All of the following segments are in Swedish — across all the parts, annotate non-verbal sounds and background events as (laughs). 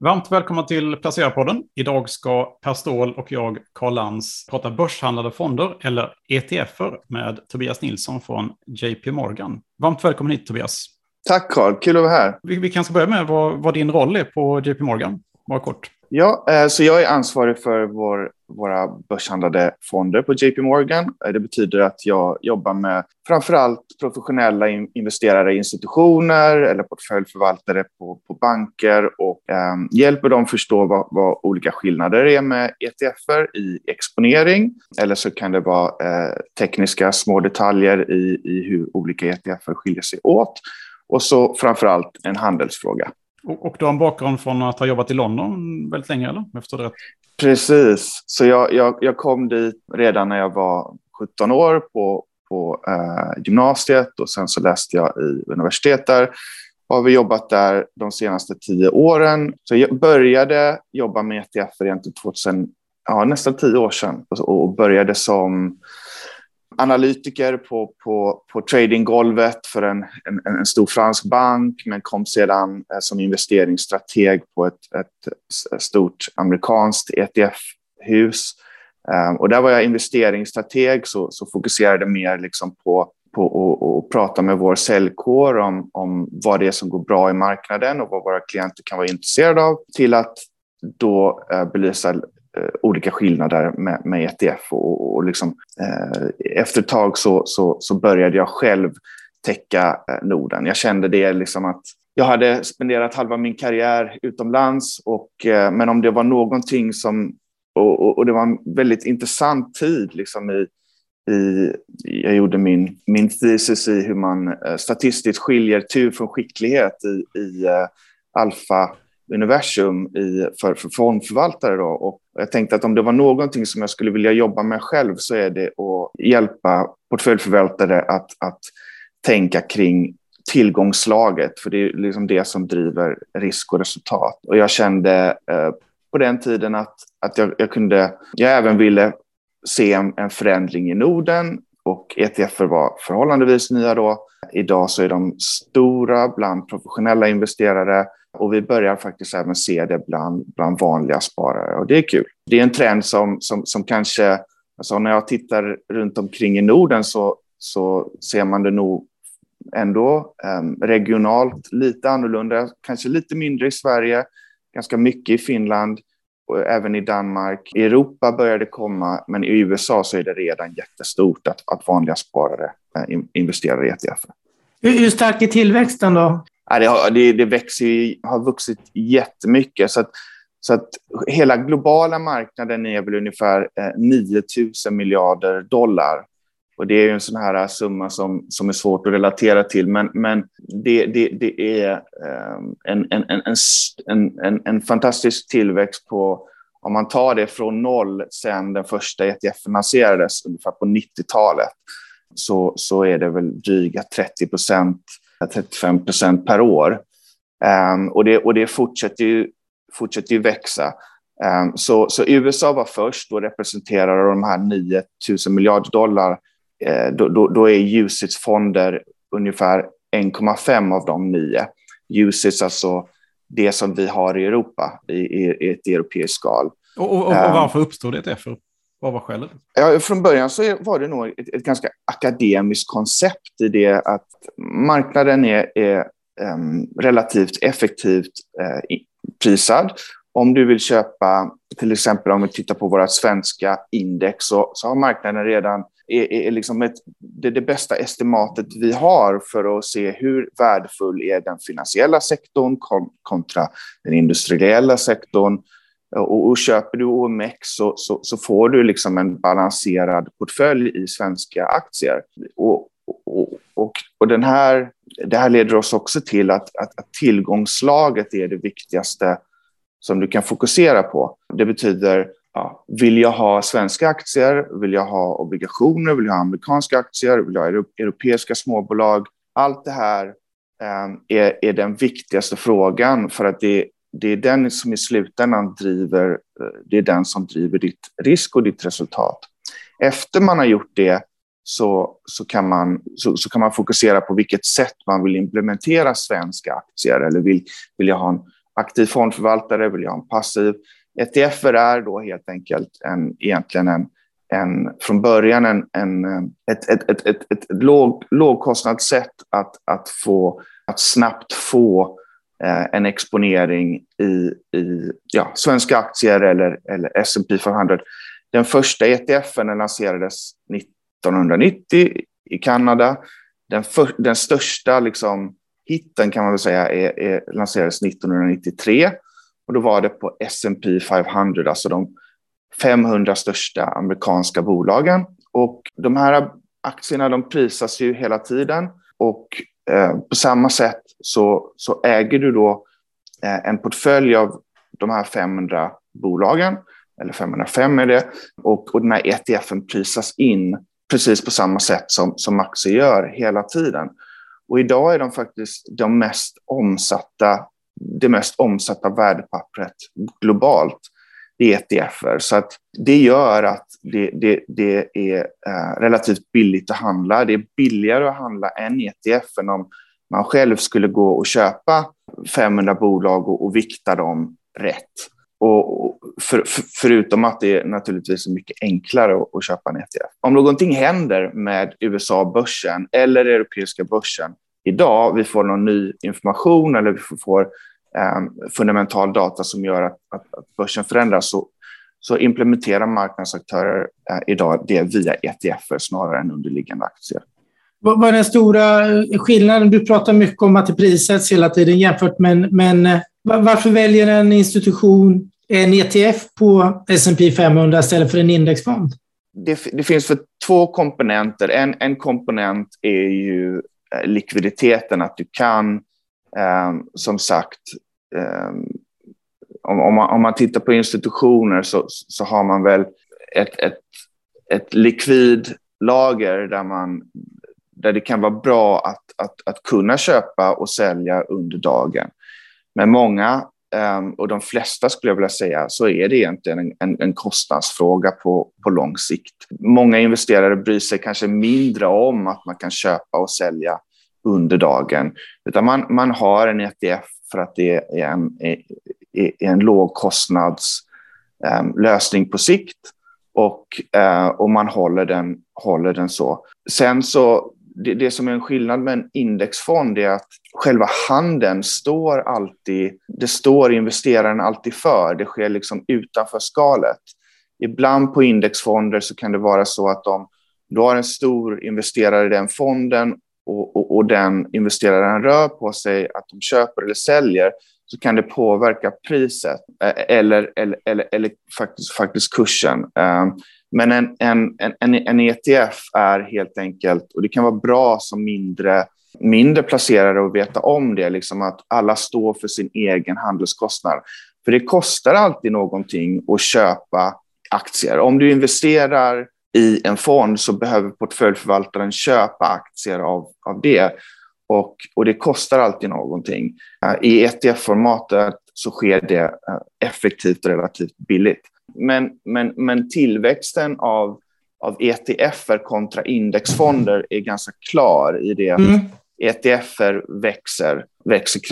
Varmt välkomna till Placerarpodden. Idag ska Per Ståhl och jag, Karl Lans, prata börshandlade fonder, eller ETFer, med Tobias Nilsson från JP Morgan. Varmt välkommen hit Tobias. Tack Karl, kul att vara här. Vi, vi kanske börja med vad, vad din roll är på JP Morgan, bara kort. Ja, eh, så jag är ansvarig för vår, våra börshandlade fonder på JP Morgan. Eh, det betyder att jag jobbar med framför allt professionella investerare i institutioner eller portföljförvaltare på, på banker och eh, hjälper dem förstå vad, vad, olika skillnader är med ETFer i exponering. Eller så kan det vara eh, tekniska små detaljer i, i hur olika ETFer skiljer sig åt. Och så framför allt en handelsfråga. Och, och du har en bakgrund från att ha jobbat i London väldigt länge, eller? Efter det. Precis, så jag, jag, jag kom dit redan när jag var 17 år på, på eh, gymnasiet och sen så läste jag i universitet där. Har vi jobbat där de senaste tio åren. Så jag började jobba med ETF egentligen 2000, ja, nästan tio år sedan och började som analytiker på, på, på tradinggolvet för en, en, en, stor fransk bank men kom sedan eh, som investeringsstrateg på ett, ett stort amerikanskt ETF-hus. Eh, och där var jag investeringsstrateg så, så fokuserade mer liksom på, på att prata med vår säljkår om, om vad det är som går bra i marknaden och vad våra klienter kan vara intresserade av till att då eh, belysa Eh, olika skillnader med, med ETF. Och, och liksom, eh, efter ett tag så, så, så, började jag själv täcka eh, Norden. Jag kände det liksom att jag hade spenderat halva min karriär utomlands, och, eh, men om det var någonting som... Och, och, och, det var en väldigt intressant tid liksom i, i, jag gjorde min, min thesis i hur man eh, statistiskt skiljer tur från skicklighet i, i uh, alfa universum i, för, för fondförvaltare. Då. Och jag tänkte att om det var någonting som jag skulle vilja jobba med själv så är det att hjälpa portföljförvaltare att, att tänka kring tillgångslaget, för det är liksom det som driver risk och resultat. Och jag kände eh, på den tiden att, att jag, jag, kunde, jag även ville se en, en förändring i Norden och ETF var förhållandevis nya då. Idag så är de stora bland professionella investerare och vi börjar faktiskt även se det bland, bland vanliga sparare och det är kul. Det är en trend som, som, som kanske, alltså när jag tittar runt omkring i Norden så, så ser man det nog ändå eh, regionalt lite annorlunda, kanske lite mindre i Sverige, ganska mycket i Finland och även i Danmark. I Europa börjar det komma, men i USA så är det redan jättestort att, att vanliga sparare eh, investerar i ETF. Hur stark är tillväxten då? Det, har, det, det växer, har vuxit jättemycket. Så att, så att hela globala marknaden är väl ungefär eh, 9 000 miljarder dollar. Och det är ju en sån här eh, summa som, som är svårt att relatera till, men, men det, det, det är eh, en, en, en, en, en, en fantastisk tillväxt på, om man tar det från noll sen den första ETF lanserades, ungefär på 90-talet, så, så är det väl dryga 30 procent 35 procent per år. Um, och, det, och det fortsätter ju, fortsätter ju växa. Um, så, så USA var först och representerar de här 9 000 miljarder dollar. Uh, då, då, då är Usits fonder ungefär 1,5 av de nio. Usits alltså det som vi har i Europa i, i, i ett europeiskt skal. Och, och, och varför uppstod det därför? Vad var skälet? Ja, från början så var det nog ett, ett ganska akademiskt koncept i det att marknaden är, är um, relativt effektivt uh, prisad. Om du vill köpa, till exempel om vi tittar på våra svenska index, så, så har marknaden redan är, är liksom ett, det, det bästa estimatet vi har för att se hur värdefull är den finansiella sektorn kontra den industriella sektorn och, och köper du OMX så, så, så, får du liksom en balanserad portfölj i svenska aktier. Och, och, och, och den här, det här leder oss också till att, att, att tillgångslaget är det viktigaste som du kan fokusera på. Det betyder Ja, vill jag ha svenska aktier? Vill jag ha obligationer? Vill jag ha amerikanska aktier? Vill jag ha europeiska småbolag? Allt det här eh, är, är den viktigaste frågan för att det det är den som i slutändan driver, eh, det är den som driver ditt risk och ditt resultat. Efter man har gjort det så, så, kan man, så, så kan man fokusera på vilket sätt man vill implementera svenska aktier eller vill, vill jag ha en aktiv fondförvaltare, vill jag ha en passiv. ETF är då helt enkelt en, egentligen en, en, från början en, en, ett, ett, ett, ett, ett låg, lågkostnadssätt att, att, få, att snabbt få Eh, en exponering i, i ja, svenska aktier eller, eller S&P 500. Den första ETFen lanserades 1990 i Kanada. Den, för, den största liksom, hitten kan man väl säga är, är, lanserades 1993 och då var det på S&P 500, alltså de 500 största amerikanska bolagen. Och de här aktierna de prisas ju hela tiden och Eh, på samma sätt så, så äger du då eh, en portfölj av de här 500 bolagen, eller 505 är det, och, och den här ETFen prisas in precis på samma sätt som, som aktier gör hela tiden. Och idag är de faktiskt de mest omsatta, det mest omsatta värdepappret globalt. Det är ETFer. Så att det gör att det, det, det är eh, relativt billigt att handla. Det är billigare att handla än ETF än om man själv skulle gå och köpa 500 bolag och, och vikta dem rätt. Och för, för, förutom att det är naturligtvis mycket enklare att, att, köpa en ETF. Om någonting händer med USA-börsen eller europeiska börsen idag, vi får någon ny information eller vi får fundamental data som gör att, att, att börsen förändras, så, så implementerar marknadsaktörer eh, idag det via ETFer snarare än underliggande aktier. Vad är den stora skillnaden? Du pratar mycket om att det prissätts hela tiden jämfört med, men eh, varför väljer en institution en ETF på S&P 500 istället för en indexfond? Det, det, finns för två komponenter. En, en komponent är ju eh, likviditeten, att du kan, eh, som sagt, Ehm, om, om, man, om man tittar på institutioner så, så har man väl ett, ett, ett likvidlager där, man, där det kan vara bra att, att, att kunna köpa och sälja under dagen. Men många, ehm, och de flesta skulle jag vilja säga, så är det egentligen en, en, en kostnadsfråga på, på lång sikt. Många investerare bryr sig kanske mindre om att man kan köpa och sälja under dagen, utan man, man har en ETF för att det är en, är, är en lågkostnadslösning ehm, på sikt och, eh, och man håller den, håller den så. Sen så det, det, som är en skillnad med en indexfond är att själva handeln står alltid, det står investeraren alltid för. Det sker liksom utanför skalet. Ibland på indexfonder så kan det vara så att de, du har en stor investerare i den fonden och, och, och den investeraren rör på sig att de köper eller säljer så kan det påverka priset eh, eller, eller, eller, eller faktiskt, faktiskt kursen. Ehm, men en, en, en, en ETF är helt enkelt, och det kan vara bra som mindre, mindre placerare att veta om det, liksom att alla står för sin egen handelskostnad. För det kostar alltid någonting att köpa aktier. Om du investerar i en fond så behöver portföljförvaltaren köpa aktier av, av det. Och, och det kostar alltid någonting. I ETF-formatet så sker det eh, effektivt och relativt billigt men, men, men tillväxten av, av ETFer kontra indexfonder är ganska klar i det mm. ETFer växer, växer,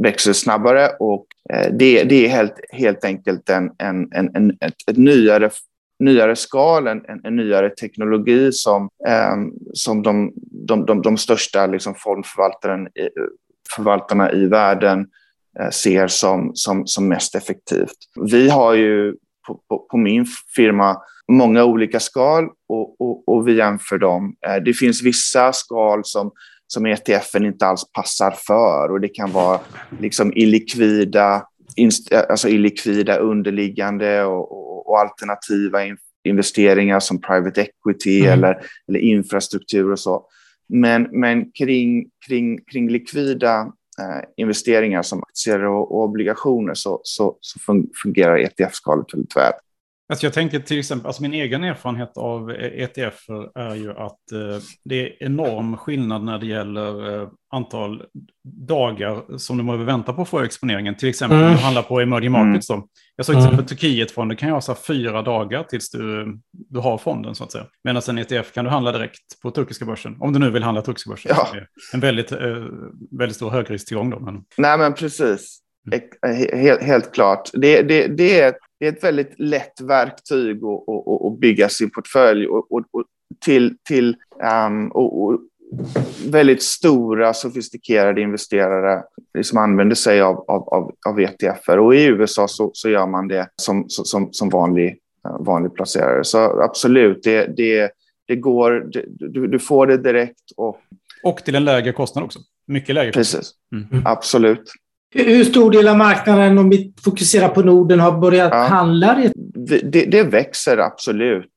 växer snabbare och eh, det, det är helt, helt enkelt en, en, en, en ett, ett nyare nyare skal, en, en, nyare teknologi som, eh, som de, de, de, de största liksom fondförvaltarna i världen eh, ser som, som, som mest effektivt. Vi har ju på, på, min firma många olika skal och, och, och, vi jämför dem. Eh, det finns vissa skal som, som ETFen inte alls passar för och det kan vara liksom illikvida, eh, alltså illikvida underliggande och, och, och alternativa investeringar som private equity mm. eller, eller infrastruktur och så. Men, men kring, kring, kring likvida eh, investeringar som aktier och, och obligationer så, så, så fungerar ETF-skalet väldigt väl. Alltså jag tänker till exempel, alltså min egen erfarenhet av ETF är ju att eh, det är enorm skillnad när det gäller eh, antal dagar som du behöver vänta på att få exponeringen. Till exempel mm. om du handlar på emerging markets. Mm. Jag sa till exempel mm. Turkietfonden kan jag ha fyra dagar tills du, du har fonden så att säga. Medan en ETF kan du handla direkt på turkiska börsen. Om du nu vill handla turkiska börsen. Ja. En väldigt, eh, väldigt stor högrisktillgång då. Men... Nej men precis. Mm. Helt, helt klart. Det, det, det, är, det är ett väldigt lätt verktyg att, att, att bygga sin portfölj och, och, och till, till um, och, väldigt stora sofistikerade investerare som använder sig av, av, av ETFer. Och i USA så, så gör man det som, som, som vanlig, eh, vanlig placerare. Så absolut, det, det, det går, det, du, du, får det direkt. Och, och till en lägre kostnad också. Mycket lägre. Precis, mm. absolut. Hur stor del av marknaden, om vi fokuserar på Norden, har börjat ja. handla? Det, det, det, växer absolut.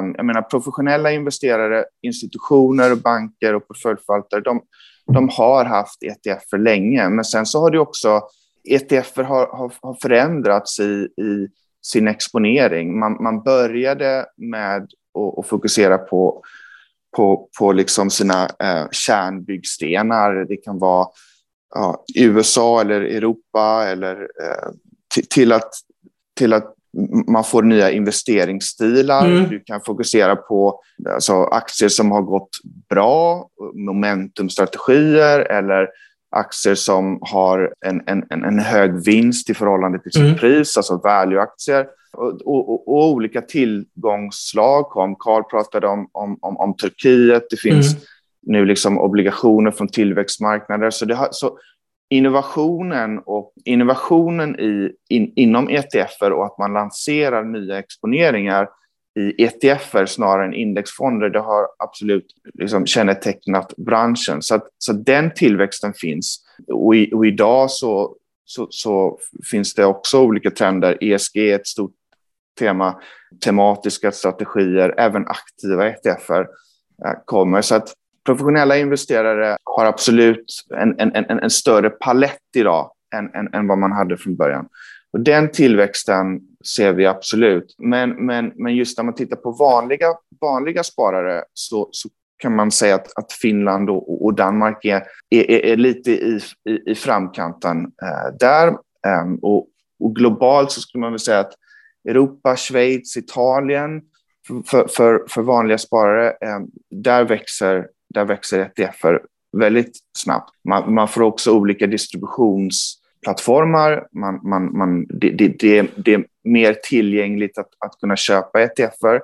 Um, jag menar, professionella investerare, institutioner, banker och portföljförvaltare, de, de har haft ETF för länge. Men sen så har det också, ETF har, har, har förändrats i, i sin exponering. Man, man började med att, att fokusera på, på, på liksom sina eh, kärnbyggstenar. Det kan vara ja, USA eller Europa eller eh, till, att, till att man får nya investeringsstilar. Mm. Du kan fokusera på alltså, aktier som har gått bra, momentumstrategier eller aktier som har en, en, en hög vinst i förhållande till sitt mm. pris, alltså value-aktier. Och, och, och, olika tillgångsslag kom. Carl pratade om, om, om, om Turkiet. Det finns mm nu liksom obligationer från tillväxtmarknader. Så, det har, så innovationen och innovationen i, in, inom ETFer och att man lanserar nya exponeringar i ETFer snarare än indexfonder, det har absolut liksom kännetecknat branschen. Så, att, så den tillväxten finns. Och, i, och idag så, så, så, finns det också olika trender. ESG är ett stort tema, tematiska strategier, även aktiva ETFer eh, kommer. Så att professionella investerare har absolut en, en, en, en större palett idag än, än, än vad man hade från början. Och den tillväxten ser vi absolut. Men, men, men just när man tittar på vanliga, vanliga sparare så, så kan man säga att, att Finland och, och Danmark är, är, är, lite i, i, i framkanten eh, där. Eh, och, och, globalt så skulle man väl säga att Europa, Schweiz, Italien för, för, för vanliga sparare, eh, där växer där växer ETFer väldigt snabbt. Man, man får också olika distributionsplattformar. Man, man, man, det, det, det, det är mer tillgängligt att, att kunna köpa ETFer.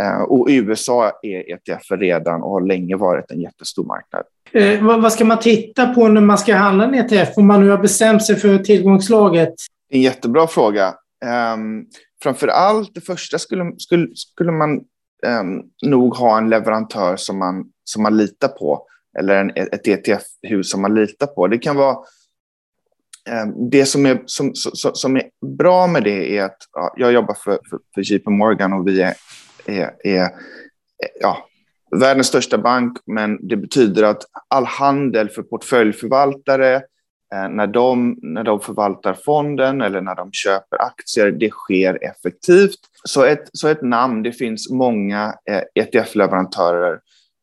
Eh, och USA är ETFer redan och har länge varit en jättestor marknad. Eh, vad, vad, ska man titta på när man ska handla en ETF om man nu har bestämt sig för tillgångslaget? En jättebra fråga. Eh, framför allt det första skulle, skulle, skulle man eh, nog ha en leverantör som man, som man litar på eller en, ett ETF-hus som man litar på. Det kan vara eh, det som är, som, som, som, är bra med det är att ja, jag jobbar för, för, för JP Morgan och vi är, är, är ja, världens största bank, men det betyder att all handel för portföljförvaltare, eh, när de, när de förvaltar fonden eller när de köper aktier, det sker effektivt. Så ett, så ett namn, det finns många eh, ETF-leverantörer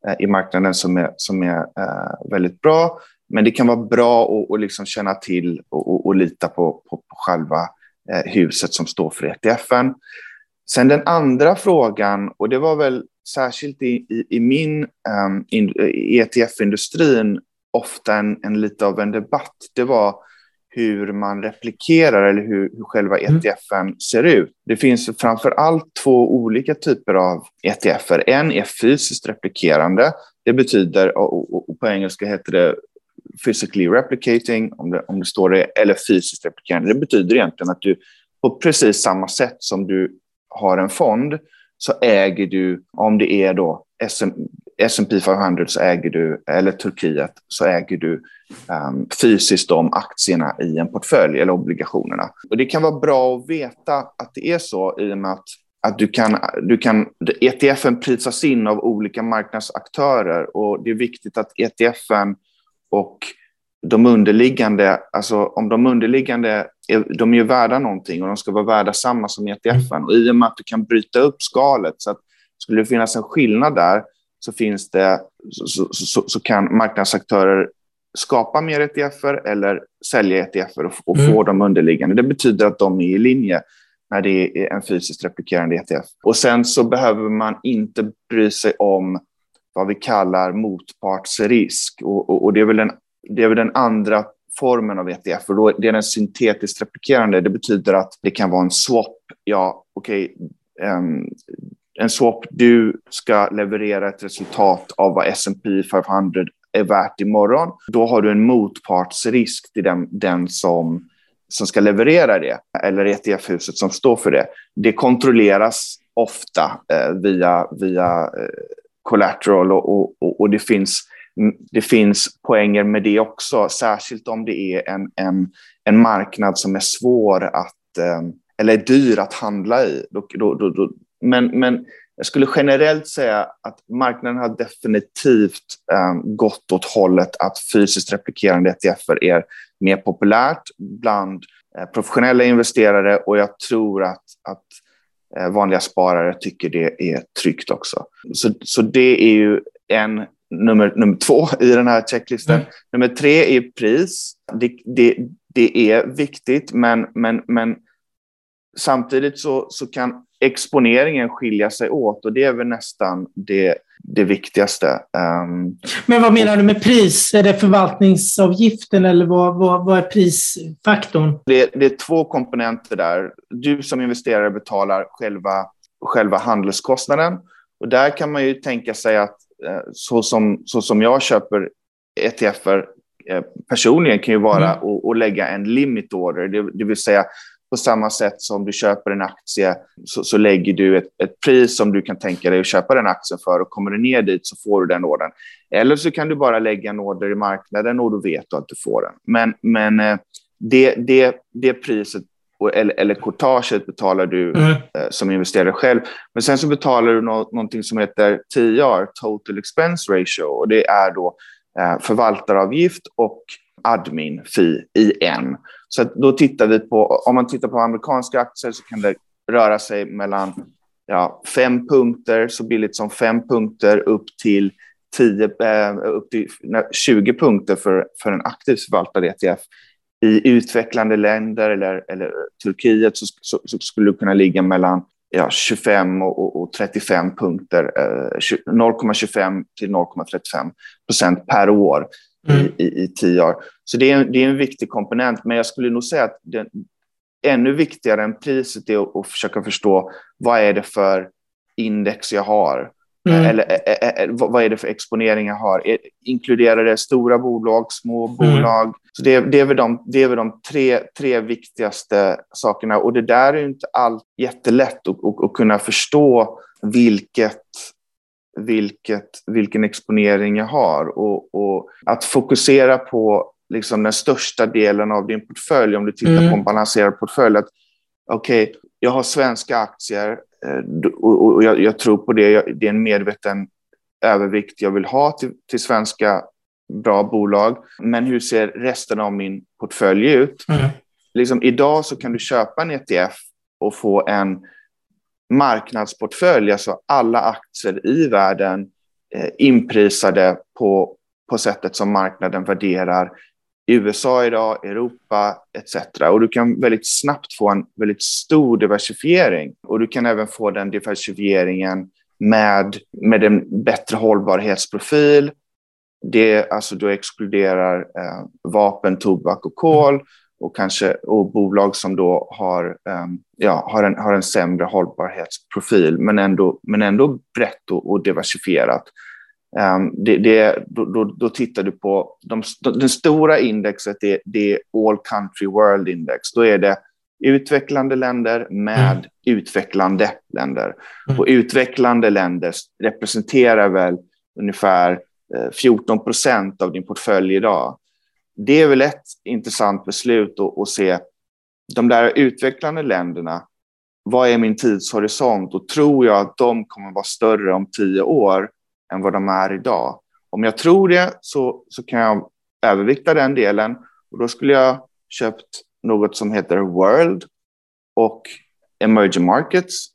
Eh, i marknaden som är, som är eh, väldigt bra. Men det kan vara bra att, att liksom känna till och, och, och lita på, på, på själva eh, huset som står för ETFen. Sen den andra frågan, och det var väl särskilt i, i, i min eh, um, ETF-industrin eh, ofta en, en lite av en debatt, det var hur man replikerar eller hur, hur själva ETFen mm. ser ut. Det finns framför allt två olika typer av ETFer. En är fysiskt replikerande. Det betyder, och, och på engelska heter det physically replicating, om det, om det står det, eller fysiskt replikerande. Det betyder egentligen att du på precis samma sätt som du har en fond så äger du, om det är då SM, S&P 500 så äger du, eller Turkiet, så äger du um, fysiskt de aktierna i en portfölj eller obligationerna. Och det kan vara bra att veta att det är så i och med att, att du kan, du kan, ETFen prisas in av olika marknadsaktörer och det är viktigt att ETFen och de underliggande, alltså om de underliggande, är, de är ju värda någonting och de ska vara värda samma som ETFen. Och i och med att du kan bryta upp skalet så att skulle det finnas en skillnad där så finns det så, så, så kan marknadsaktörer skapa mer ETFer eller sälja ETFer och, och mm. få dem underliggande. Det betyder att de är i linje när det är en fysiskt replikerande ETF. Och sen så behöver man inte bry sig om vad vi kallar motpartsrisk. Och, och, och det, är väl den, det är väl den andra formen av ETF. Och då, det är den syntetiskt replikerande. Det betyder att det kan vara en swap. Ja, okej. Okay, um, ehm, en swap, du ska leverera ett resultat av vad S&P 500 är värt imorgon. Då har du en motpartsrisk till den, den som, som ska leverera det, eller ETF-huset som står för det. Det kontrolleras ofta eh, via, via eh, collateral och, och, och, det, finns, det finns poänger med det också, särskilt om det är en, en, en marknad som är svår att, eh, eller är dyr att handla i. Då, då, då, men, men jag skulle generellt säga att marknaden har definitivt um, gått åt hållet att fysiskt replikerande ETFer är mer populärt bland uh, professionella investerare och jag tror att, att uh, vanliga sparare tycker det är tryggt också. Så, så det är ju en nummer, nummer två i den här checklistan. Mm. Nummer tre är pris. Det, det, det är viktigt, men, men, men samtidigt så, så kan exponeringen skilja sig åt och det är väl nästan det, det viktigaste. Um, Men vad menar du med pris? Är det förvaltningsavgiften eller vad, vad, vad är prisfaktorn? Det, det, är två komponenter där. Du som investerare betalar själva, själva handelskostnaden och där kan man ju tänka sig att eh, så som, så som jag köper ETFer eh, personligen kan ju vara mm. att, att lägga en limit order, det, det vill säga på samma sätt som du köper en aktie så, så lägger du ett, ett, pris som du kan tänka dig att köpa den aktien för och kommer du ner dit så får du den ordern. Eller så kan du bara lägga en order i marknaden och då vet du att du får den. Men, men eh, det, det, det priset eller, eller courtaget betalar du mm. eh, som investerare själv. Men sen så betalar du no någonting som heter TR, Total Expense Ratio, och det är då eh, förvaltaravgift och admin fee i en. Så då tittar vi på, om man tittar på amerikanska aktier så kan det röra sig mellan ja, fem punkter, så billigt som fem punkter, upp till, 10, eh, upp till 20 punkter för, för en aktivt förvaltad ETF. I utvecklande länder eller, eller Turkiet så, så, så skulle det kunna ligga mellan ja, 25 och, och 35 punkter, eh, 0,25 till 0,35 procent per år mm. i, i, i tio år. Så det är, det är en viktig komponent, men jag skulle nog säga att det, ännu viktigare än priset är att, att försöka förstå vad är det för index jag har? Mm. Eller ä, ä, ä, vad är det för exponering jag har? Inkluderar det stora bolag, små mm. bolag? Så det, det, är väl de, det är väl de tre, tre viktigaste sakerna. Och det där är inte allt jättelätt att, att, att kunna förstå vilket vilket, vilken exponering jag har. Och, och att fokusera på liksom den största delen av din portfölj, om du tittar mm. på en balanserad portfölj, att okej, okay, jag har svenska aktier eh, och, jag, jag, tror på det. Det är en medveten övervikt jag vill ha till, till svenska bra bolag. Men hur ser resten av min portfölj ut? Mm. Liksom, idag så kan du köpa en ETF och få en marknadsportfölj, alltså alla aktier i världen eh, inprisade på, på sättet som marknaden värderar USA idag, Europa etc. Och du kan väldigt snabbt få en väldigt stor diversifiering. Och du kan även få den diversifieringen med, med en bättre hållbarhetsprofil. Det, alltså du exkluderar eh, vapen, tobak och kol och kanske och bolag som då har, um, ja, har, en, har en sämre hållbarhetsprofil men ändå, men ändå brett och, och diversifierat. Um, det, det, då, då, då, tittar du på de, den stora indexet, det, det är All Country World Index. Då är det utvecklande länder med mm. utvecklande länder. Mm. Och utvecklande länder representerar väl ungefär 14 eh, procent av din portfölj idag det är väl ett intressant beslut att, att se de där utvecklande länderna. Vad är min tidshorisont och tror jag att de kommer vara större om tio år än vad de är idag? Om jag tror det så, så kan jag övervikta den delen och då skulle jag köpt något som heter World och Emerging Markets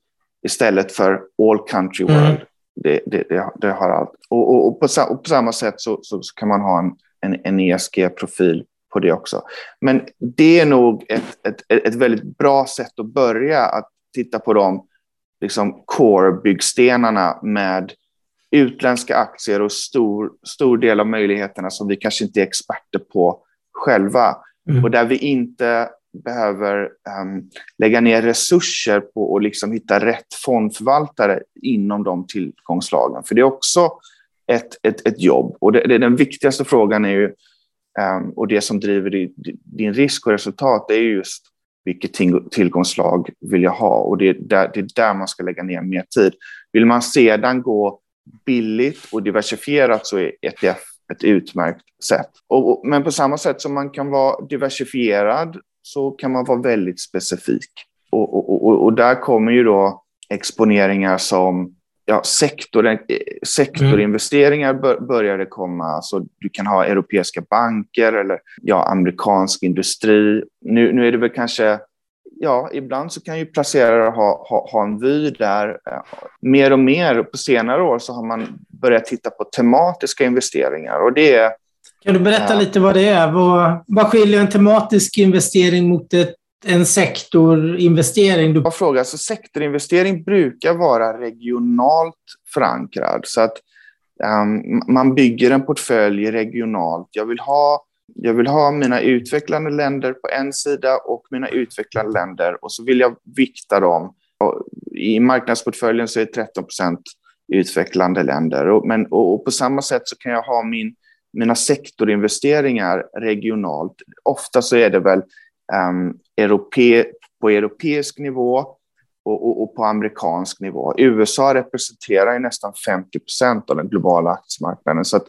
istället för All Country mm. World. Mm. Det, det, det, det, har allt. Och, och, och, på, och, på, samma sätt så, så, så, kan man ha en en, en ESG-profil på det också. Men det är nog ett, ett, ett väldigt bra sätt att börja att titta på de liksom, core-byggstenarna med utländska aktier och stor, stor del av möjligheterna som vi kanske inte är experter på själva mm. och där vi inte behöver um, lägga ner resurser på att liksom hitta rätt fondförvaltare inom de tillgångslagen. För det är också ett, ett, ett jobb. Och det, det, den viktigaste frågan är ju, um, och det som driver din, din risk och resultat, det är just vilket tillgångslag vill jag ha? Och det är, där, det är där man ska lägga ner mer tid. Vill man sedan gå billigt och diversifierat så är ETF ett utmärkt sätt. Och, och, men på samma sätt som man kan vara diversifierad så kan man vara väldigt specifik. Och, och, och där kommer ju då exponeringar som ja, sektor, eh, sektorinvesteringar bör, började komma. Alltså, du kan ha europeiska banker eller ja, amerikansk industri. Nu, nu är det väl kanske ja, ibland så kan ju placerare ha, ha, ha en vy där. Mer och mer på senare år så har man börjat titta på tematiska investeringar och det är kan du berätta ja. lite vad det är? Vad, vad skiljer en tematisk investering mot ett, en sektorinvestering? Du... Fråga. Alltså, sektorinvestering brukar vara regionalt förankrad. Så att um, man bygger en portfölj regionalt. Jag vill ha jag vill ha mina utvecklande länder på en sida och mina utvecklande länder och så vill jag vikta dem. Och I marknadsportföljen så är 13 procent utvecklande länder. Och, men, och, och, på samma sätt så kan jag ha min mina sektorinvesteringar regionalt, ofta så är det väl um, europe, på europeisk nivå och, och, och, på amerikansk nivå. USA representerar ju nästan 50 procent av den globala aktiemarknaden. Så att,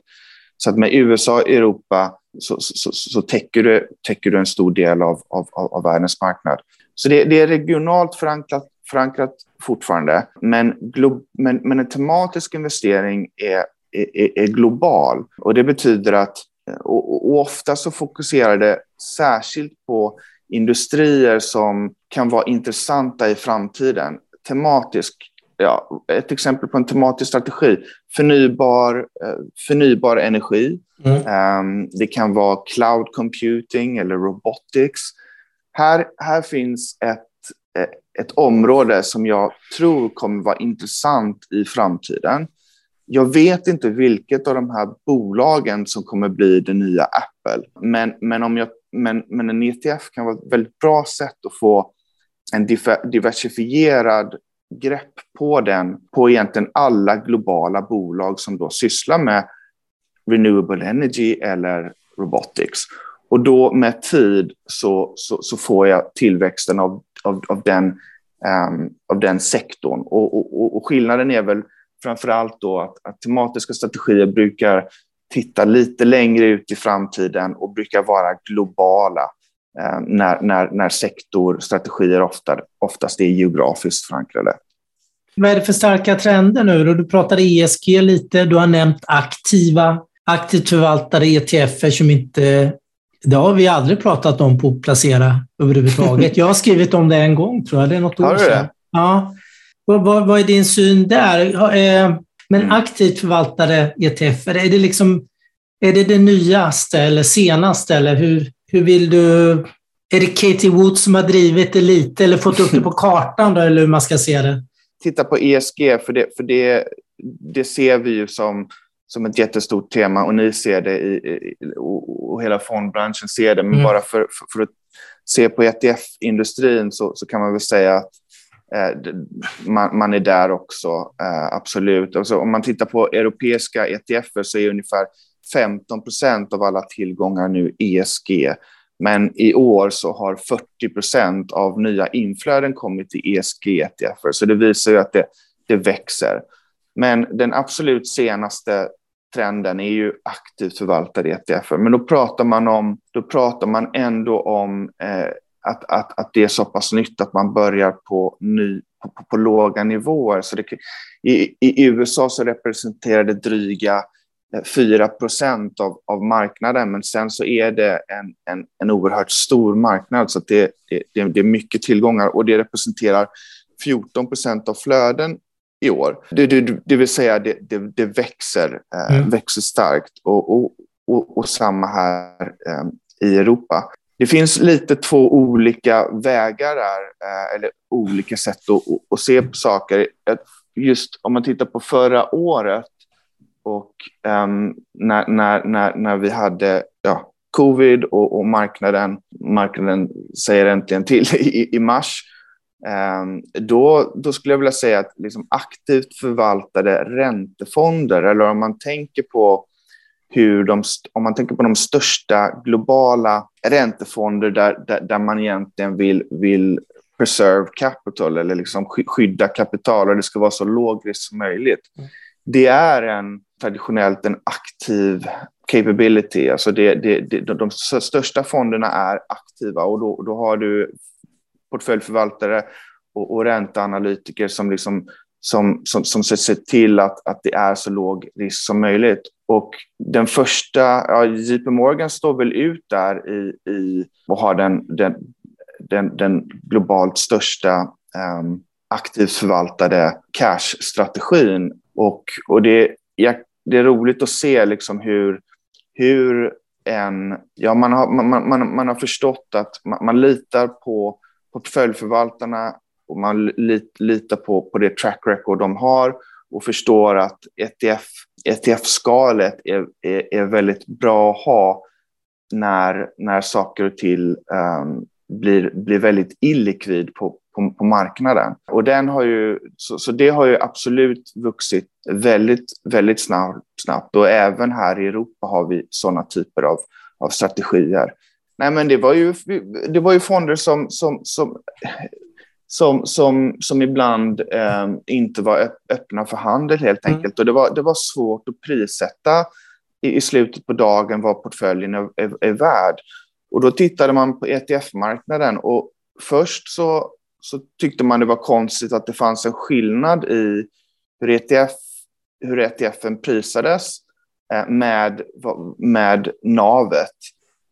så att med USA och Europa så, så, så täcker, du, täcker du en stor del av, av, av världens marknad. Så det, det är regionalt förankrat, förankrat fortfarande, men, glo, men, men en tematisk investering är är, är global. Och det betyder att och, och ofta så fokuserar det särskilt på industrier som kan vara intressanta i framtiden. Tematisk, ja, ett exempel på en tematisk strategi, förnybar, eh, förnybar energi. Mm. Um, det kan vara cloud computing eller robotics. Här, här finns ett, ett område som jag tror kommer vara intressant i framtiden. Jag vet inte vilket av de här bolagen som kommer bli det nya Apple, men, men, om jag, men, men en ETF kan vara ett väldigt bra sätt att få en diversifierad grepp på den, på egentligen alla globala bolag som då sysslar med renewable energy eller robotics. Och då med tid så, så, så får jag tillväxten av, av, av, den, um, av den sektorn. Och, och, och skillnaden är väl framför allt då att, att tematiska strategier brukar titta lite längre ut i framtiden och brukar vara globala när, när, när sektorstrategier ofta, oftast är geografiskt förankrade. Vad är det för starka trender nu? Du pratade ESG lite, du har nämnt aktiva, aktivt förvaltade ETFer som inte det har vi aldrig pratat om på Placera överhuvudtaget. (laughs) Jag har skrivit om det en gång, tror jag. Det är något år sedan. Ja. Vad, vad, vad är din syn där? Eh, men mm. aktivt förvaltade ETF, är det, liksom, är det det nyaste eller senaste? Eller hur, hur vill du... Är det Katie Woods som har drivit det lite eller fått upp det på kartan, då, eller hur man ska se det? Titta på ESG, för det, för det, det ser vi ju som, som ett jättestort tema och ni ser det i, och, och hela fondbranschen ser det. Men mm. bara för, för, för, att se på ETF-industrin så, så kan man väl säga att Eh, man, man, är där också, eh, absolut. Alltså, om man tittar på europeiska ETFer så är ungefär 15 procent av alla tillgångar nu ESG. Men i år så har 40 procent av nya inflöden kommit till ESG-ETFer, så det visar ju att det, det växer. Men den absolut senaste trenden är ju aktivt förvaltade ETFer. Men då pratar man, om, då pratar man ändå om eh, att, att, att det är så pass nytt att man börjar på, ny, på, på, på låga nivåer. Så det, i, I USA så representerar det dryga 4 eh, procent av, av marknaden, men sen så är det en, en, en oerhört stor marknad, så det, det, det är mycket tillgångar och det representerar 14 procent av flöden i år. Det, det, det vill säga, det, det, det växer, eh, mm. växer starkt och, och, och, och samma här eh, i Europa det finns lite två olika vägar där, eh, eller olika sätt att, att se på saker. Just om man tittar på förra året och um, när, när, när, när vi hade ja, covid och, och, marknaden, marknaden säger äntligen till (laughs) i, i mars. Um, då, då skulle jag vilja säga att liksom aktivt förvaltade räntefonder, eller om man tänker på hur de, om man tänker på de största globala räntefonder där, där, där man egentligen vill, vill preserve capital eller liksom skydda kapital och det ska vara så låg risk som möjligt. Mm. Det är en traditionellt en aktiv capability. Alltså det, det, det, de största fonderna är aktiva och då, då har du portföljförvaltare och, och ränteanalytiker som, liksom, som, som, som ser till att, att det är så låg risk som möjligt. Och den första, ja, JP Morgan står väl ut där i, i och har den, den, den, den globalt största ehm, um, aktivt förvaltade cash-strategin. Och, och det, jag, det är roligt att se liksom hur, hur en... Ja, man, har, man, man, man har förstått att man, man litar på portföljförvaltarna och man lit, litar på, på det track record de har och förstår att ETF, ETF-skalet är, är, är väldigt bra att ha när, när saker och till um, blir, blir väldigt illikvid på, på, på, marknaden. Och den har ju, så, så, det har ju absolut vuxit väldigt, väldigt snabbt, snabbt. Och även här i Europa har vi sådana typer av, av strategier. Nej, men det var ju, det var ju fonder som, som, som som, som, som ibland eh, inte var öppna för handel helt mm. enkelt. Mm. Och det var, det var svårt att prissätta i, i slutet på dagen vad portföljen är, är, är värd. Och då tittade man på ETF-marknaden och först så, så tyckte man det var konstigt att det fanns en skillnad i hur, ETF, hur ETFen prisades eh, med, med navet.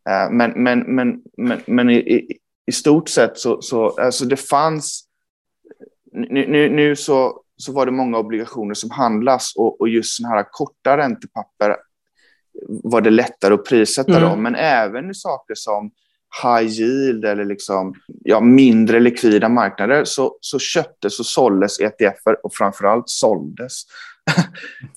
Eh, men, men, men, men, men i, i stort sett så, så alltså det fanns, nu, nu, nu, så, så var det många obligationer som handlas och, och just sådana här korta räntepapper var det lättare att prissätta mm. dem, men även i saker som high yield eller liksom, ja, mindre likvida marknader så, så köptes och såldes ETFer och framförallt såldes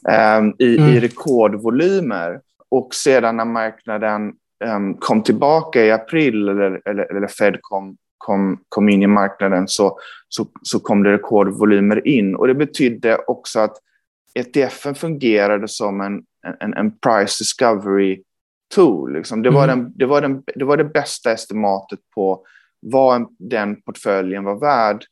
(laughs) um, i, mm. i rekordvolymer. Och sedan när marknaden um, kom tillbaka i april eller, eller, eller Fed kom, kom, kom in i marknaden så, så, så kom det rekordvolymer in. Och det betydde också att ETFen fungerade som en, en, en price discovery tool. Liksom. Det, var mm. den, det, var den, det var det bästa estimatet på vad den portföljen var värd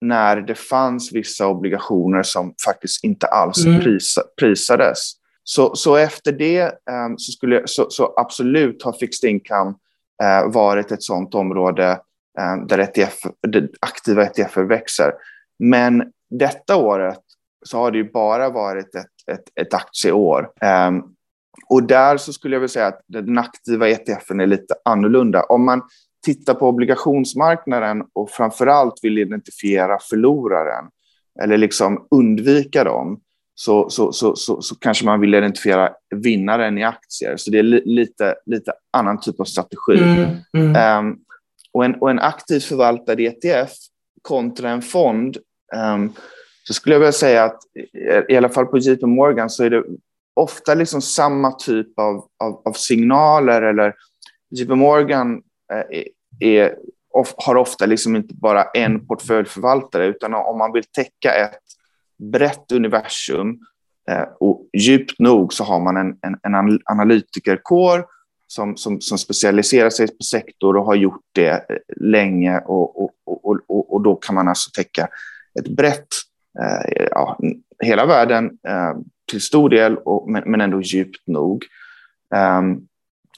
när det fanns vissa obligationer som faktiskt inte alls mm. prisa, prisades. Så, så efter det um, så, skulle, så, så, absolut har fixed income uh, varit ett sådant område um, där ETF, aktiva ETF växer. Men detta året så har det ju bara varit ett, ett, ett aktieår. Um, och där så skulle jag vilja säga att den aktiva ETFen är lite annorlunda. Om man tittar på obligationsmarknaden och framför allt vill identifiera förloraren eller liksom undvika dem, så, så, så, så, så kanske man vill identifiera vinnaren i aktier. Så det är li, lite, lite annan typ av strategi. Mm, mm. Um, och, en, och en aktivt förvaltad ETF kontra en fond, um, så skulle jag vilja säga att i alla fall på JP Morgan så är det ofta liksom samma typ av, av, av signaler eller JP Morgan eh, är, är, of, har ofta liksom inte bara en portföljförvaltare utan om man vill täcka ett brett universum eh, och djupt nog så har man en, en, en analytikerkår som, som, som, specialiserar sig på sektor och har gjort det eh, länge och, och, och, och, och då kan man alltså täcka ett brett, eh, ja, hela världen eh, till stor del, och, men, men ändå djupt nog. Um,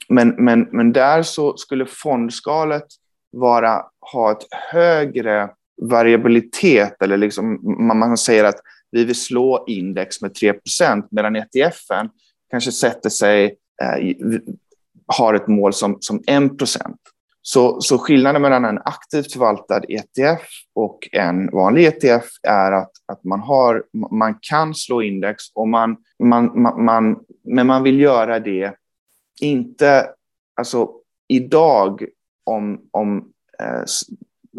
men, men, men där så skulle fondskalet vara, ha ett högre variabilitet, eller liksom, man, man säger att vi vill slå index med 3 medan ETFen kanske sätter sig, eh, har ett mål som, som 1 så, så skillnaden mellan en aktivt förvaltad ETF och en vanlig ETF är att, att man, har, man kan slå index, och man, man, man, man, men man vill göra det inte... Alltså, idag, om, om eh,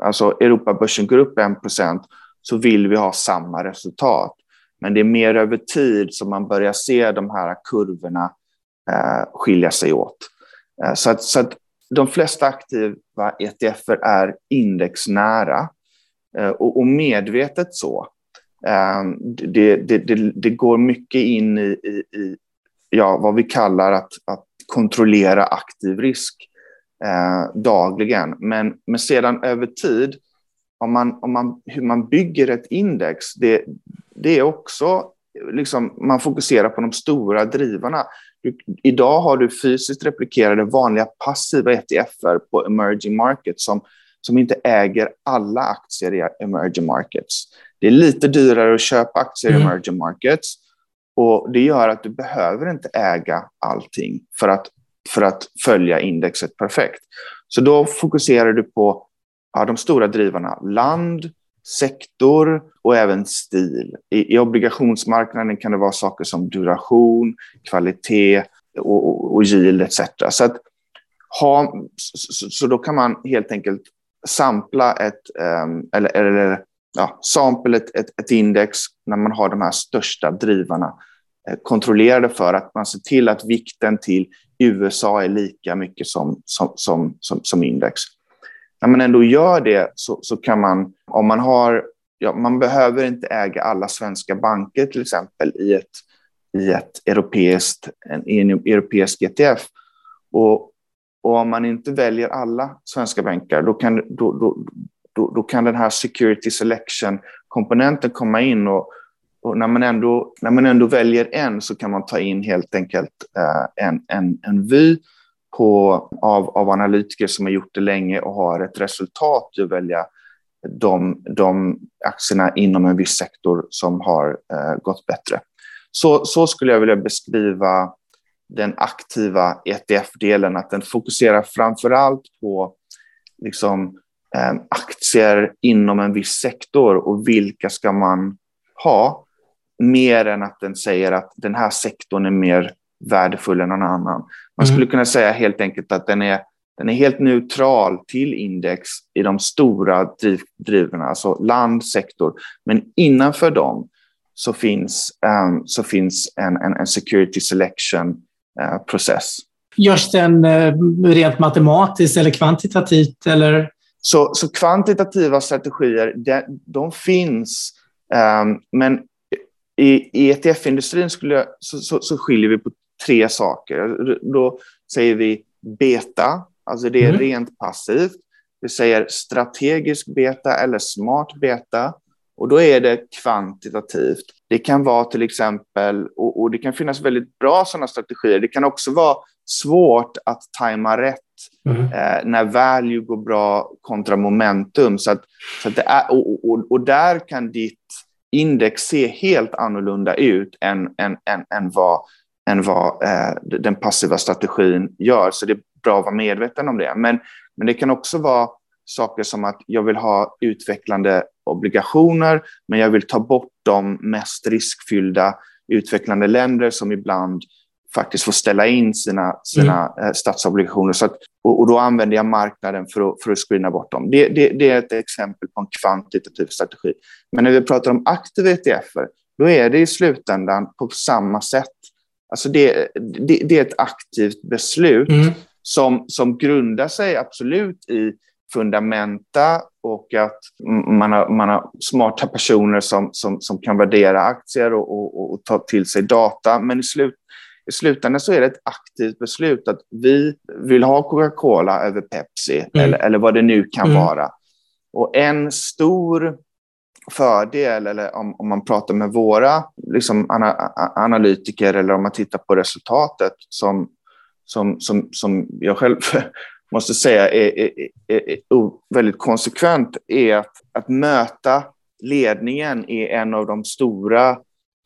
alltså Europabörsen går upp 1% så vill vi ha samma resultat. Men det är mer över tid som man börjar se de här kurvorna eh, skilja sig åt. Eh, så att, så att de flesta aktiva ETFer är indexnära eh, och, och medvetet så. Eh, det, det, det, det, går mycket in i, i, i, ja, vad vi kallar att, att kontrollera aktiv risk eh, dagligen. Men, men sedan över tid, om man, om man, hur man bygger ett index, det, det är också, liksom, man fokuserar på de stora drivarna. Du, idag har du fysiskt replikerade vanliga passiva ETFer på emerging markets som, som inte äger alla aktier i emerging markets. Det är lite dyrare att köpa aktier mm. i emerging markets och det gör att du behöver inte äga allting för att för att följa indexet perfekt. Så då fokuserar du på ja, de stora drivarna, land, sektor och även stil. I, I, obligationsmarknaden kan det vara saker som duration, kvalitet och, och, och yield etc. Så, att ha, så, så, då kan man helt enkelt sampla ett, um, eller, eller ja, sample ett, ett, ett, index när man har de här största drivarna eh, kontrollerade för att man ser till att vikten till USA är lika mycket som, som, som, som, som index. När man ändå gör det så, så kan man, om man har, ja, man behöver inte äga alla svenska banker till exempel i ett, i ett europeiskt, en, en europeisk ETF. Och, och om man inte väljer alla svenska banker, då kan, då, då, då, då kan den här security selection-komponenten komma in och, och när man, ändå, när man ändå väljer en så kan man ta in helt enkelt eh, en, en, en vy på, av, av analytiker som har gjort det länge och har ett resultat att välja de, de aktierna inom en viss sektor som har eh, gått bättre. Så, så skulle jag vilja beskriva den aktiva ETF-delen, att den fokuserar framför allt på liksom, eh, aktier inom en viss sektor och vilka ska man ha mer än att den säger att den här sektorn är mer värdefull än någon annan. Man mm. skulle kunna säga helt enkelt att den är, den är helt neutral till index i de stora driv, drivorna, alltså land, sektor. Men innanför dem så finns, um, så finns en, en, en security selection uh, process. Görs den uh, rent matematiskt eller kvantitativt? Eller? Så, så kvantitativa strategier, de, de finns, um, men i, i ETF-industrin så, så, så, skiljer vi på tre saker. Då säger vi beta, alltså det är mm. rent passivt. Vi säger strategisk beta eller smart beta. Och då är det kvantitativt. Det kan vara till exempel, och, och det kan finnas väldigt bra sådana strategier. Det kan också vara svårt att tajma rätt mm. eh, när value går bra kontra momentum. Så att, så att det är, och, och, och där kan ditt index ser helt annorlunda ut än, än, än, än vad, än vad eh, den passiva strategin gör. Så det är bra att vara medveten om det. Men, men det kan också vara saker som att jag vill ha utvecklande obligationer, men jag vill ta bort de mest riskfyllda utvecklande länder som ibland faktiskt får ställa in sina, sina mm. Eh, statsobligationer. Så att, och, och, då använder jag marknaden för att, för att screena bort dem. Det, det, det, är ett exempel på en kvantitativ strategi. Men när vi pratar om aktiva ETFer, då är det i slutändan på samma sätt. Alltså det, det, det är ett aktivt beslut mm. som, som grundar sig absolut i fundamenta och att man har, man har smarta personer som, som, som kan värdera aktier och, och, och ta till sig data. Men i slut, i slutändan så är det ett aktivt beslut att vi vill ha Coca-Cola över Pepsi mm. eller, eller vad det nu kan mm. vara. Och en stor fördel, eller om, om man pratar med våra liksom, ana, analytiker eller om man tittar på resultatet som, som, som, som jag själv (laughs) måste säga är, är, är, är väldigt konsekvent, är att, att möta ledningen är en av de stora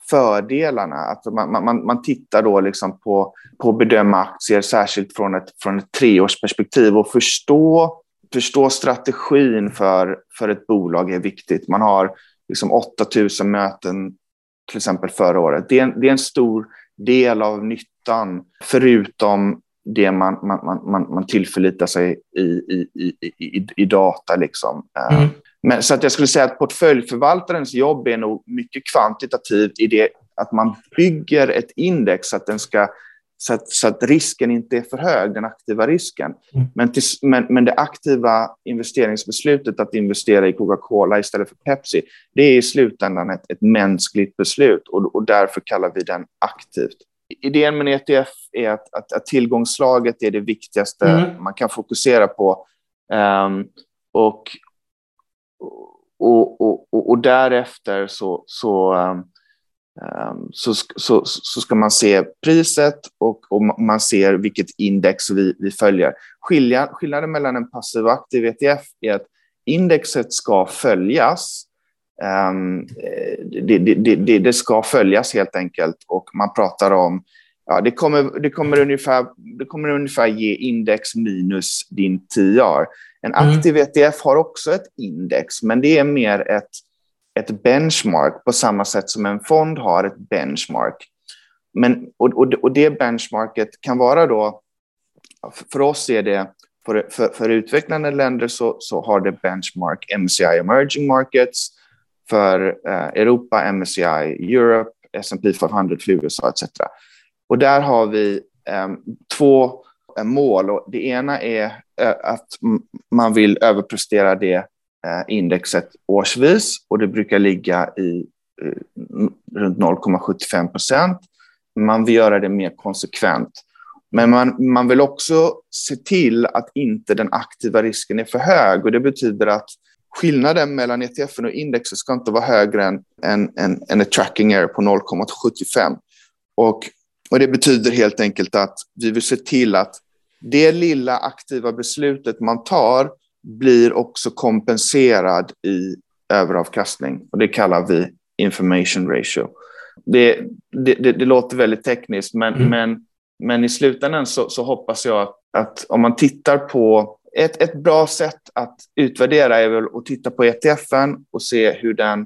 fördelarna. Att man, man, man tittar då liksom på, på att bedöma aktier, särskilt från ett, från ett treårsperspektiv och förstå, förstå strategin för, för ett bolag är viktigt. Man har liksom 8000 möten till exempel förra året. Det är, en, det är en stor del av nyttan, förutom det man, man, man, man tillförlitar sig i, i, i, i, i data. Liksom. Mm. Men, så att jag skulle säga att portföljförvaltarens jobb är nog mycket kvantitativt i det att man bygger ett index att den ska så att, så att risken inte är för hög, den aktiva risken. Mm. Men, till, men, men det aktiva investeringsbeslutet att investera i Coca-Cola istället för Pepsi, det är i slutändan ett, ett mänskligt beslut och, och därför kallar vi den aktivt. Idén med en ETF är att, att, att tillgångslaget är det viktigaste mm. man kan fokusera på. Um, och, och, och, och, därefter så, så um, så, så, så ska man se priset och, och man ser vilket index vi, vi följer. Skilja, skillnaden mellan en passiv och aktiv ETF är att indexet ska följas. Um, det, det, det, det, ska följas helt enkelt och man pratar om Ja, det, kommer, det, kommer ungefär, det kommer ungefär ge index minus din TR. En mm. aktiv mm. ETF har också ett index, men det är mer ett ett benchmark på samma sätt som en fond har ett benchmark. Men, och, och, och det benchmarket kan vara då, för oss är det, för, för, för utvecklande länder så, så har det benchmark MSCI Emerging Markets, för eh, Europa MSCI Europe, S&P 500 för USA etc. Och där har vi ehm, eh, två mål. Och det ena är eh, att man vill överprestera det Eh, indexet årsvis och det brukar ligga i eh, runt 0,75 procent. Man vill göra det mer konsekvent. Men man, man vill också se till att inte den aktiva risken är för hög och det betyder att skillnaden mellan ETF och indexet ska inte vara högre än, än, än, än ett tracking error på 0,75. Och, och det betyder helt enkelt att vi vill se till att det lilla aktiva beslutet man tar blir också kompenserad i överavkastning och det kallar vi information ratio. Det, det, det, det låter väldigt tekniskt, men, mm. men, men i slutändan så, så hoppas jag att, att, om man tittar på ett, ett bra sätt att utvärdera är väl att titta på ETFen och se hur den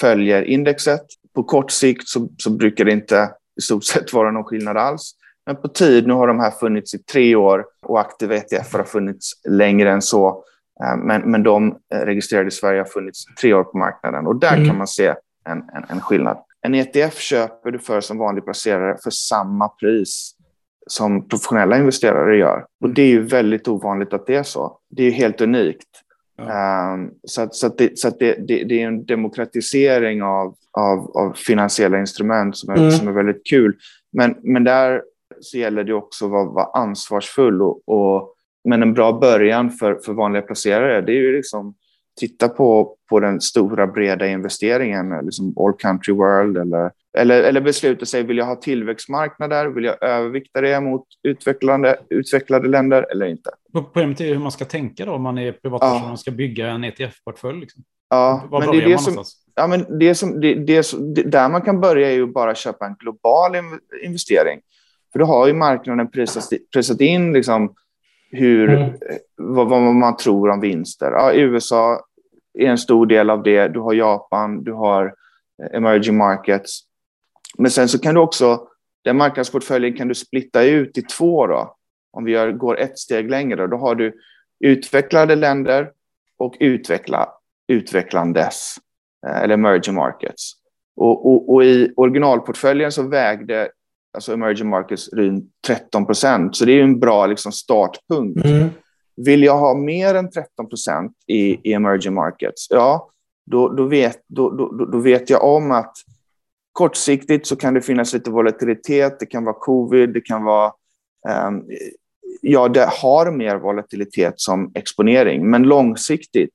följer indexet. På kort sikt så, så brukar det inte i stort sett vara någon skillnad alls. Men på tid, nu har de här funnits i tre år och aktiva ETF har funnits längre än så. Eh, men, men de eh, registrerade i Sverige har funnits tre år på marknaden och där mm. kan man se en, en, en, skillnad. En ETF köper du för som vanlig placerare för samma pris som professionella investerare gör. Och det är ju väldigt ovanligt att det är så. Det är helt unikt. Ja. Um, så att, så att, det, så att det, det, det, är en demokratisering av, av, av finansiella instrument som är, mm. som är väldigt kul. Men, men där så gäller det också att vara, vara ansvarsfull och, och men en bra början för, för vanliga placerare det är ju liksom titta på, på den stora breda investeringen, liksom All Country World eller, eller, eller besluta sig, vill jag ha tillväxtmarknader, vill jag övervikta det mot utvecklande, utvecklade länder eller inte? Problemet är hur man ska tänka då om man är privatperson ja. och ska bygga en ETF-portfölj. Liksom. Ja, Var men det är det som, ja, men det som, det, det, det, där man kan börja är ju bara köpa en global investering. För då har ju marknaden prisat, prisat in liksom hur, mm. vad, vad, man tror om vinster. Ja, USA är en stor del av det. Du har Japan, du har eh, emerging markets. Men sen så kan du också, den marknadsportföljen kan du splitta ut i två då. Om vi gör, går ett steg längre, då har du utvecklade länder och utveckla, utvecklandes, eh, eller emerging markets. Och, och, och, i originalportföljen så vägde alltså emerging markets runt 13 procent. Så det är en bra liksom, startpunkt. Mm. Vill jag ha mer än 13 procent i, i emerging markets, ja, då, då, vet, då, då, då vet jag om att kortsiktigt så kan det finnas lite volatilitet. Det kan vara covid, det kan vara... Um, ja, det har mer volatilitet som exponering, men långsiktigt,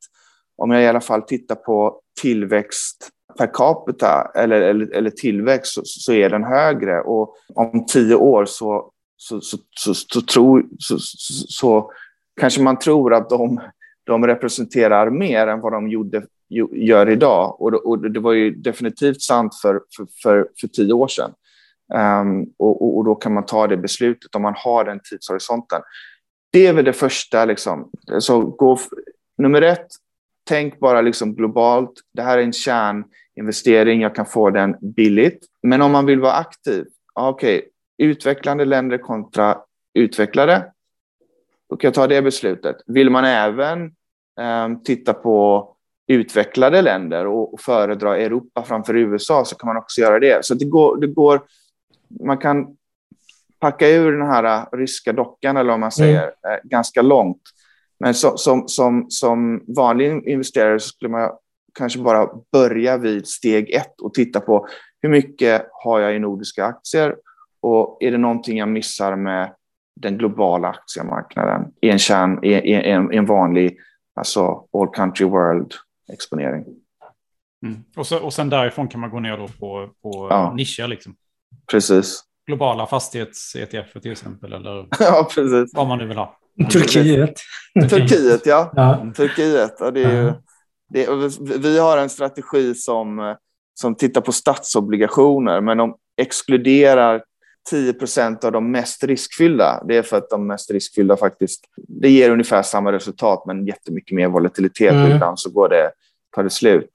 om jag i alla fall tittar på tillväxt per capita eller, eller, eller tillväxt så, så, är den högre. Och om tio år så, så, så, så, så, tror, så, så, kanske man tror att de, de representerar mer än vad de gjorde, gör idag. Och, och det var ju definitivt sant för, för, för, för tio år sedan. Um, och, och, då kan man ta det beslutet om man har den tidshorisonten. Det är väl det första. Liksom. Så gå, nummer ett, tänk bara liksom globalt. Det här är en kärn kärninvestering, jag kan få den billigt. Men om man vill vara aktiv, okej, okay, utvecklande länder kontra utvecklare, då kan jag ta det beslutet. Vill man även um, titta på utvecklade länder och, och föredra Europa framför USA så kan man också göra det. Så det går, det går man kan packa ur den här ryska dockan, eller om man säger, mm. ganska långt. Men så, som, som, som vanlig investerare så skulle man kanske bara börja vid steg ett och titta på hur mycket har jag i nordiska aktier och är det någonting jag missar med den globala aktiemarknaden i en, kärn, i, en, i en vanlig alltså all country world exponering. Mm. Och, så, och sen därifrån kan man gå ner då på, på ja. nischer. Liksom. Precis. Globala fastighets-ETF till exempel. Eller (laughs) ja, precis. vad man nu vill ha. Turkiet. Turkiet, ja. ja. Turkiet. Ja, det är ju, det, vi har en strategi som, som tittar på statsobligationer, men de exkluderar 10 procent av de mest riskfyllda. Det är för att de mest riskfyllda faktiskt, det ger ungefär samma resultat, men jättemycket mer volatilitet. Mm. Ibland så går det, tar det slut.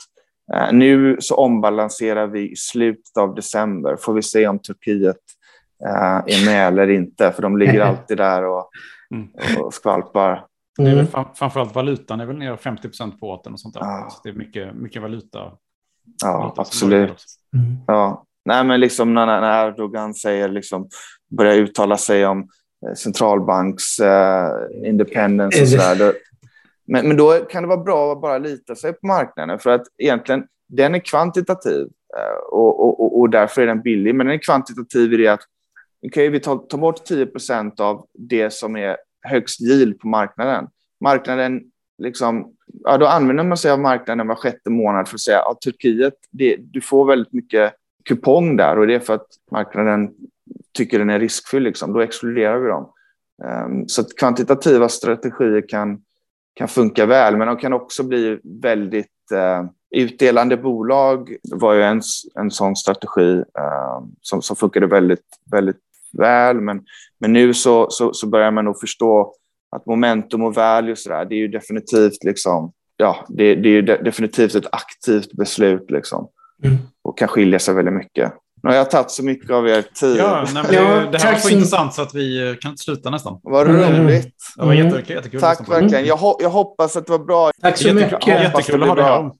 Uh, nu så ombalanserar vi i slutet av december. Får vi se om Turkiet uh, är med eller inte, för de ligger (laughs) alltid där och, mm. och skvalpar. Mm. Det är väl framförallt valutan är väl ner 50 procent på åten och sånt där. Ja. Så det är mycket, mycket valuta. Ja, valuta absolut. Mm. Ja. Nej, men liksom när, när Erdogan säger, liksom, börjar uttala sig om eh, centralbanks uh, independence och sådär. Men, men då kan det vara bra att bara lita sig på marknaden för att egentligen den är kvantitativ uh, och, och, och, därför är den billig. Men den är kvantitativ i det att okay, vi tar, tar bort 10 procent av det som är högst yield på marknaden. Marknaden, liksom, ja, då använder man sig av marknaden var sjätte månad för att säga att Turkiet, det, du får väldigt mycket kupong där och det är för att marknaden tycker den är riskfylld. Liksom. Då exkluderar vi dem. Um, så att kvantitativa strategier kan, kan funka väl, men de kan också bli väldigt uh, Utdelande bolag var ju en, en sån strategi uh, som, som funkade väldigt, väldigt väl. Men, men nu så, så, så börjar man nog förstå att momentum och value så där, det är ju definitivt liksom, ja, det, det är ju de, definitivt ett aktivt beslut liksom. Mm. Och kan skilja sig väldigt mycket. Nu har jag tagit så mycket av er tid. Ja, nej, det, ja, det här var så intressant så att vi kan inte sluta nästan. Vad roligt. Det var jättekul. jättekul Tack verkligen. Jag, jag hoppas att det var bra. Tack så mycket. Jättekul att ha dig här.